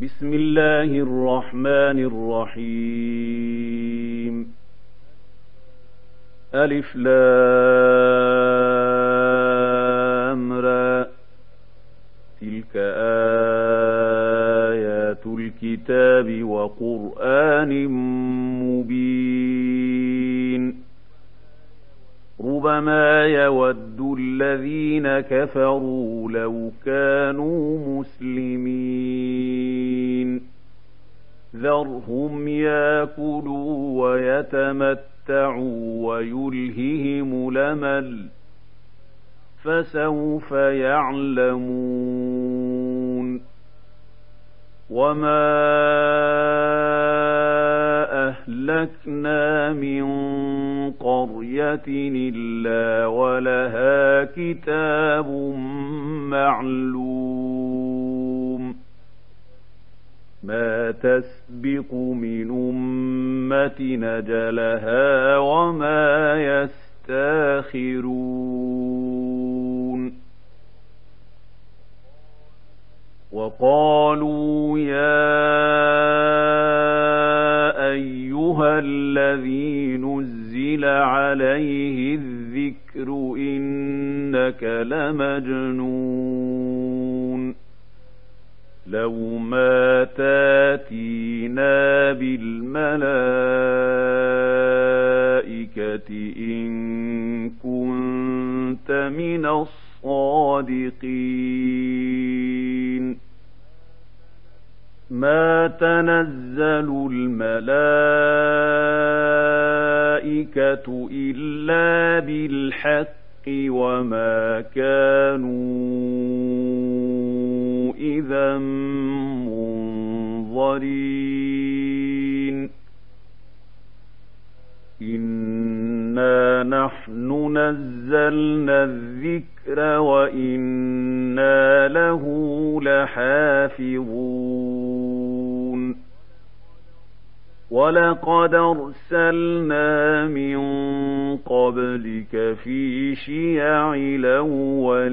بسم الله الرحمن الرحيم. ألف لامرى تلك آيات الكتاب وقرآن مبين. ربما يود الذين كفروا لو كانوا مسلمين. ذرهم ياكلوا ويتمتعوا ويلههم لمل فسوف يعلمون وما أهلكنا من قرية إلا ولها كتاب معلوم تسبق من أمة نجلها وما يستاخرون. وقالوا يا أيها الذي نزل عليه الذكر إنك لمجنون. لو ما تاتينا بالملائكة إن كنت من الصادقين ما تنزل الملائكة إلا بالحق وما كانوا إذا منظرين. إنا نحن نزلنا الذكر وإنا له لحافظون. ولقد أرسلنا من قبلك في شيع الأولين.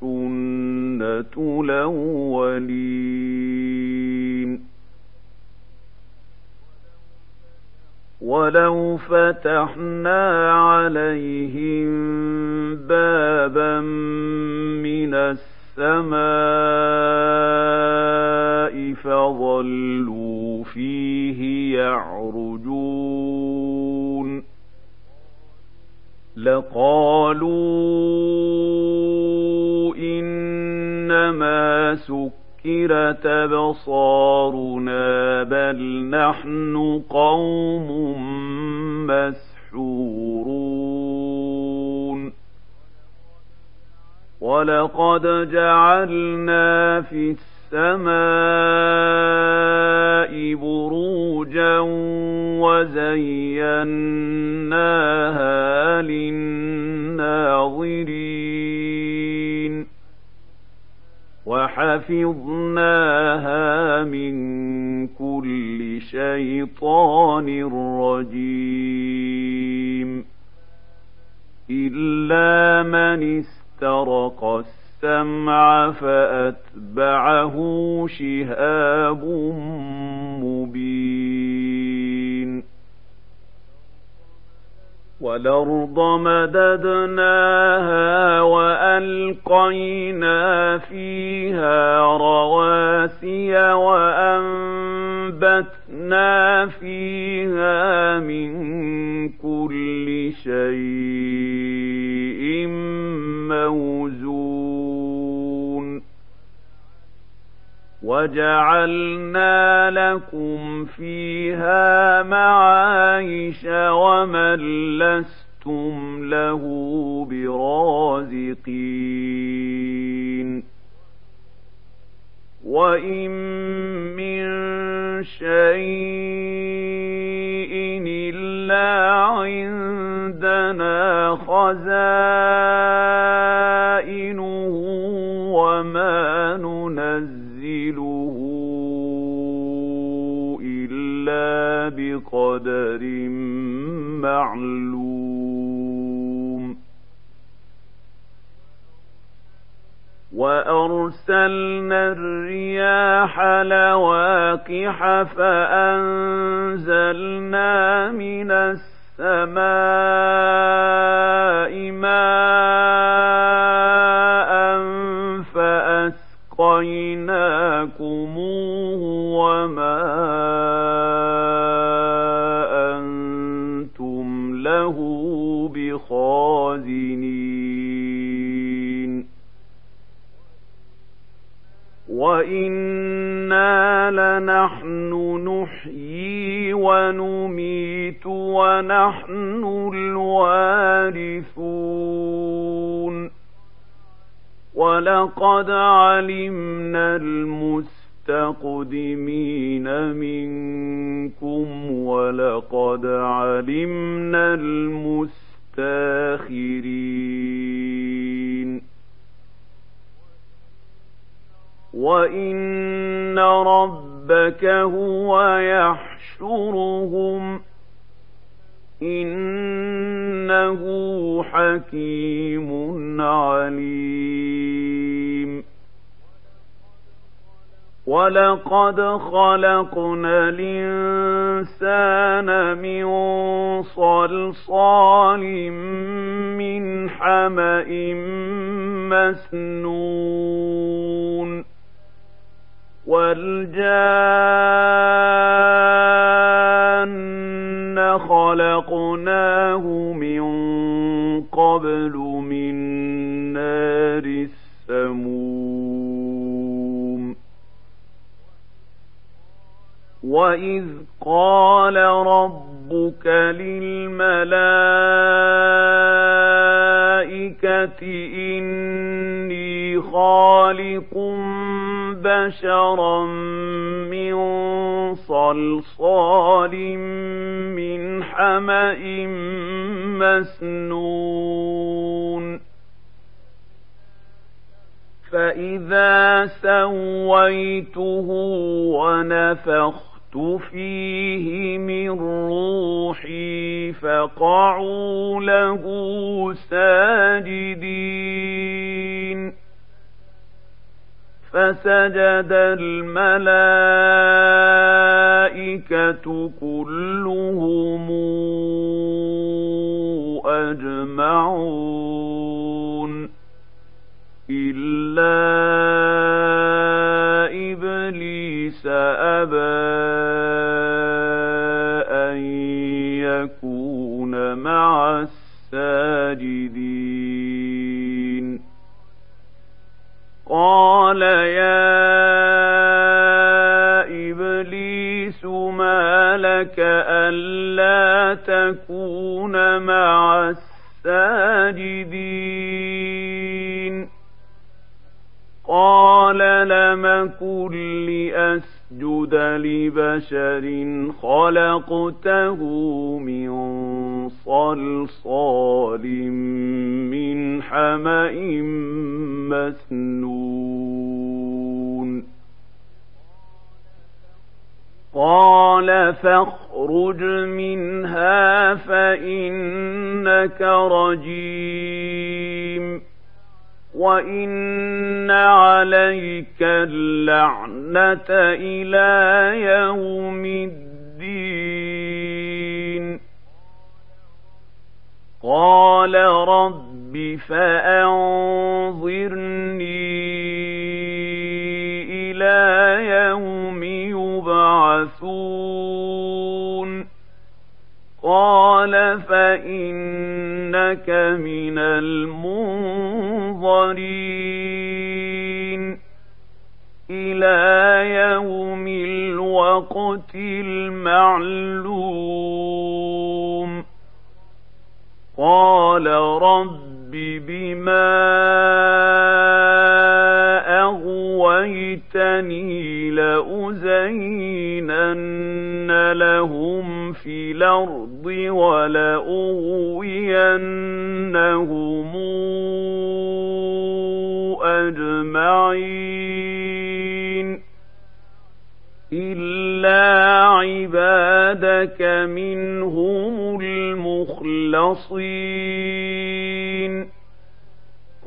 سنة الأولين ولو فتحنا عليهم بابا من السماء فظلوا فيه يعرجون لقالوا إنما سكرت أبصارنا بل نحن قوم مسحورون. ولقد جعلنا في السماء بروجا وزيناها للناظرين وحفظناها من كل شيطان رجيم. إلا من استرق السمع فأتبعه شهاب والأرض مددناها وألقينا فيها رواسي وأنبتنا فيها وجعلنا لكم فيها معايش ومن لستم له برازقين. وإن من شيء إلا عندنا خزائنه بقدر معلوم. وأرسلنا الرياح لواقح فأنزلنا من السماء ماء فأسقيناكموه وما وإنا لنحن نحيي ونميت ونحن الوارثون ولقد علمنا المستقدمين منكم ولقد علمنا المستاخرين وإن ربك هو يحشرهم إنه حكيم عليم ولقد خلقنا الإنسان من صلصال من حمأ مسنون والجان خلقناه من قبل من نار السموم. وإذ قال ربك للملائكة إني خالق بشرا من صلصال من حمأ مسنون فإذا سويته ونفخت فيه من روحي فقعوا له ساجدين. فسجد الملائكة كلهم أجمعون. إلا إبليس أبى يكون مع الساجدين. قال يا إبليس ما لك ألا تكون مع الساجدين؟ قال لم كن لأسجد لبشر خلقته قال فاخرج منها فإنك رجيم وإن عليك اللعنة إلى يوم الدين قال رب فأنظرني إلى يوم يبعثون قال فإنك من المنظرين إلى يوم الوقت المعلوم قال رب بما عصيتني لأزينن لهم في الأرض ولأغوينهم أجمعين إلا عبادك منهم المخلصين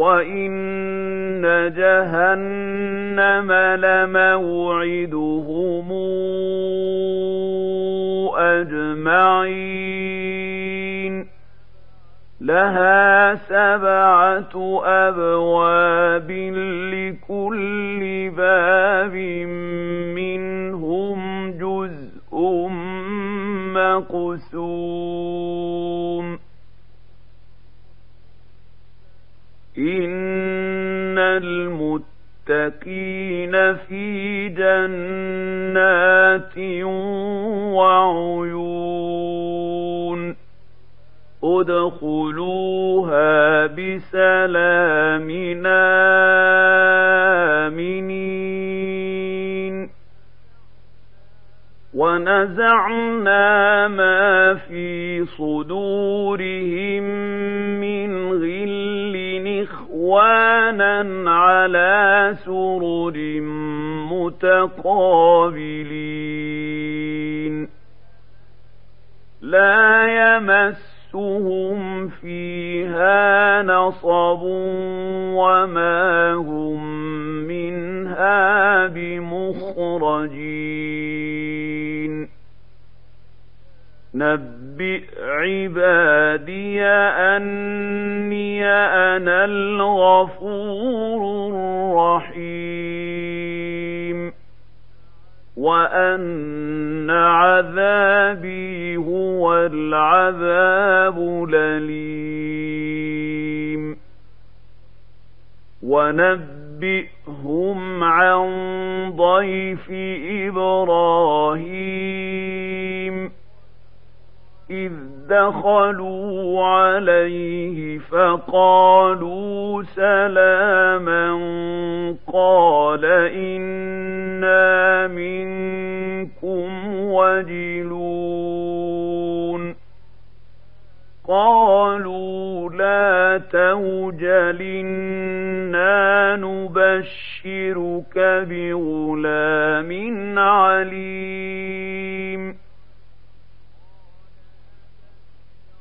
وإن جهنم لموعدهم أجمعين لها سبعة أبواب لكل باب منهم جزء مقسوم إن المتقين في جنات وعيون ادخلوها بسلام آمنين ونزعنا ما في صدورهم إخوانا على سرر متقابلين. لا يمسهم دخلوا عليه فقالوا سلاما قال إنا منكم وجلون قالوا لا توجل إنا نبشرك بغلام عليم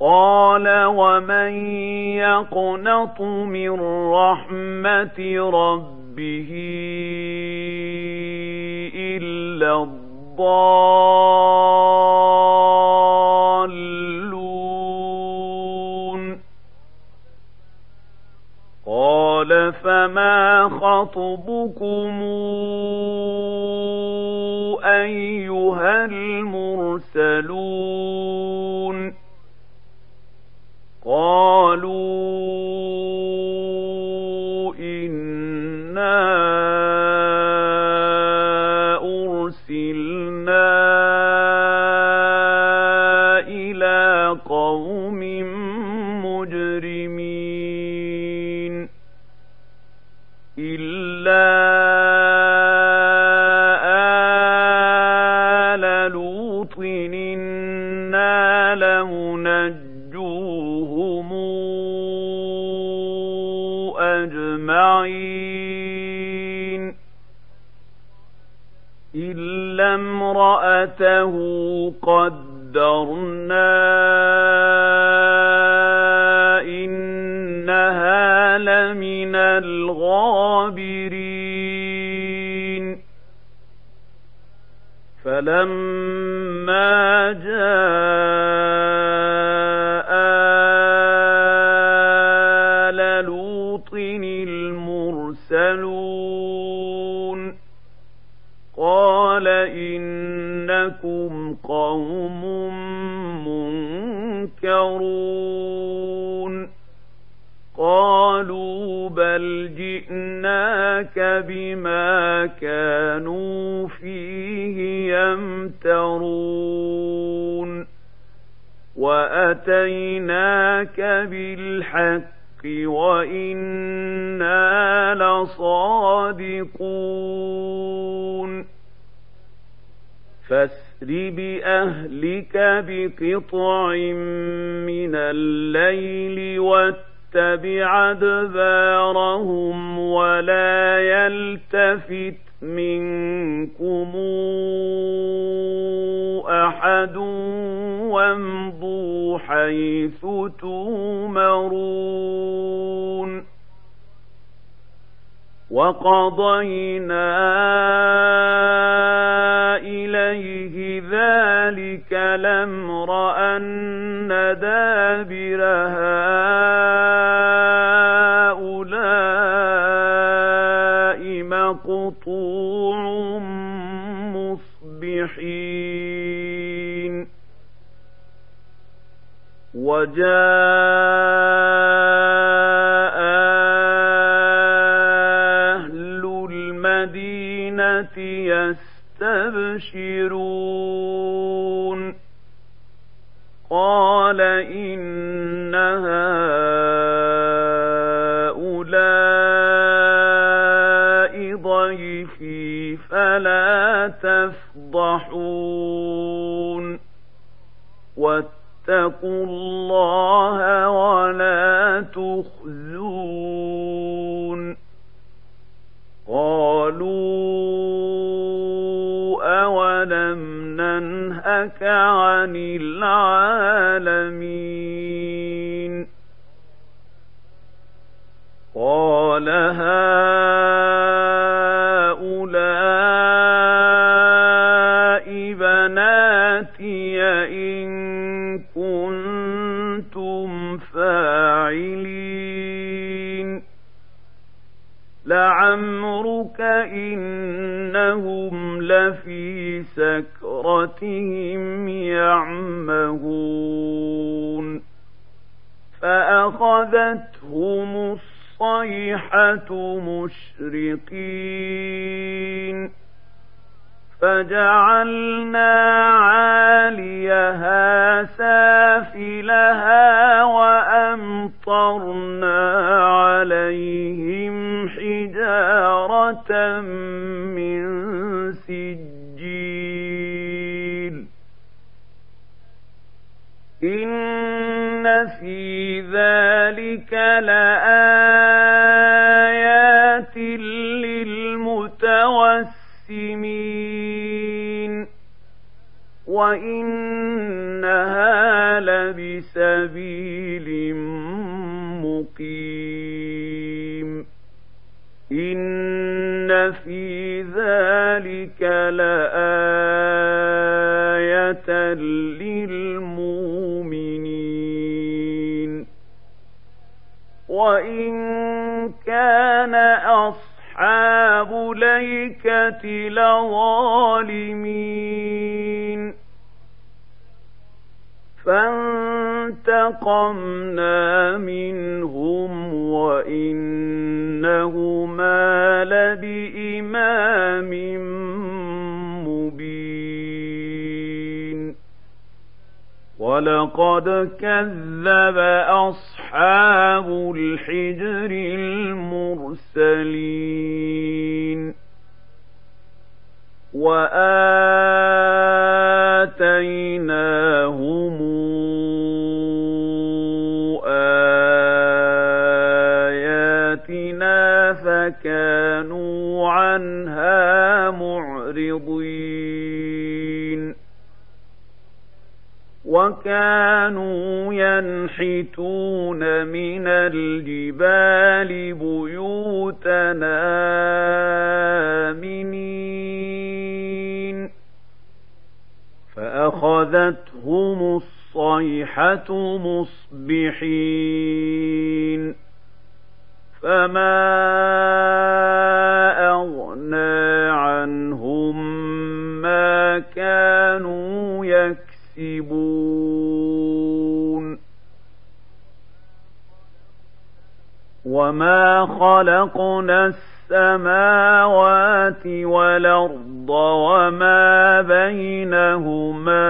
قال ومن يقنط من رحمة ربه إلا الضالون قال فما خطبكم أيها المرسلون أَمْ واتيناك بالحق وأنا لصادقون فاسر باهلك بقطع من الليل واتبع ادبارهم ولا يلتفت منكم أحد وامضوا حيث تومرون وقضينا إليه ذلك الأمر أن دابر هؤلاء وجاء أهل المدينة يستبشرون. قال إن الله فأخذتهم الصيحة مشرقين فجعلنا عاليها سافلها وأمطرنا عليهم حجارة من سجيل لآيات للمتوسمين وإنها لبسبيل مقيم إن في فانتقمنا منهم وإنهما لبإمام مبين ولقد كذب أصحاب الحجر المرسلين وآتيناهم عنها معرضين. وكانوا ينحتون من الجبال بيوتنا آمنين. فأخذتهم الصيحة مصبحين. فما خلقنا السماوات والأرض وما بينهما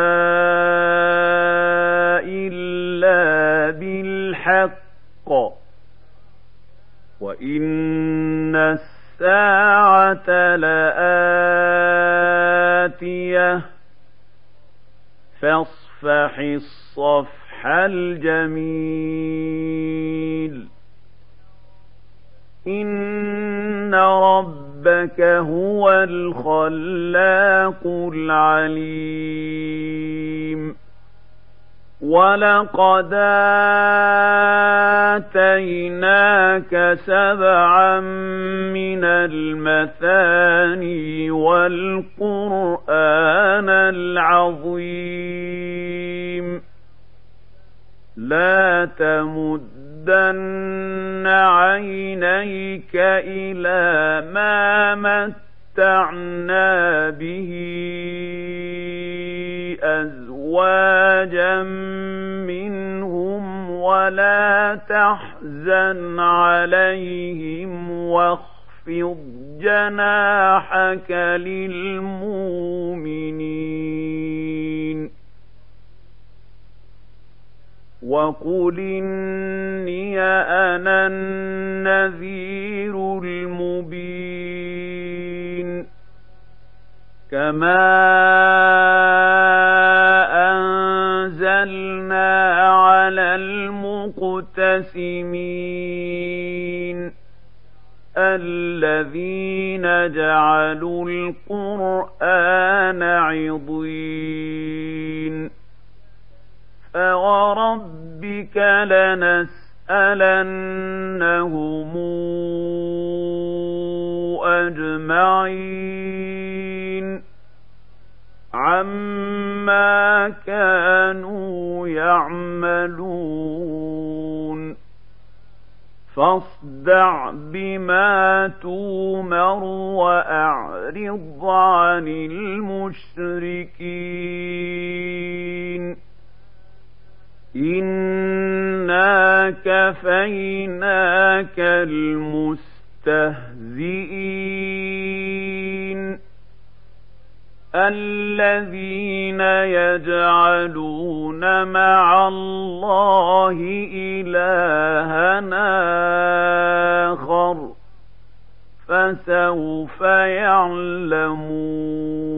إلا بالحق. وإن الساعة لآتية. فاصفح الصفح الجميل. إن ربك هو الخلاق العليم ولقد آتيناك سبعا من المثاني والقرآن العظيم لا تمدن عينيك إلى ما متعنا به أزواجا منهم ولا تحزن عليهم واخفض جناحك للمؤمنين وقل إني أنا النذير المبين كما أنزلنا على المقتسمين الذين جعلوا القرآن عضين فوربك لنسألنهم أجمعين عما كانوا يعملون فاصدع بما تومر وأعرض عن المشركين إنا كفيناك المستهزئين الذين يجعلون مع الله إلهنا آخر فسوف يعلمون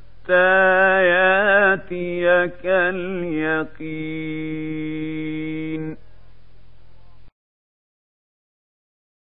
ياتيك اليقين.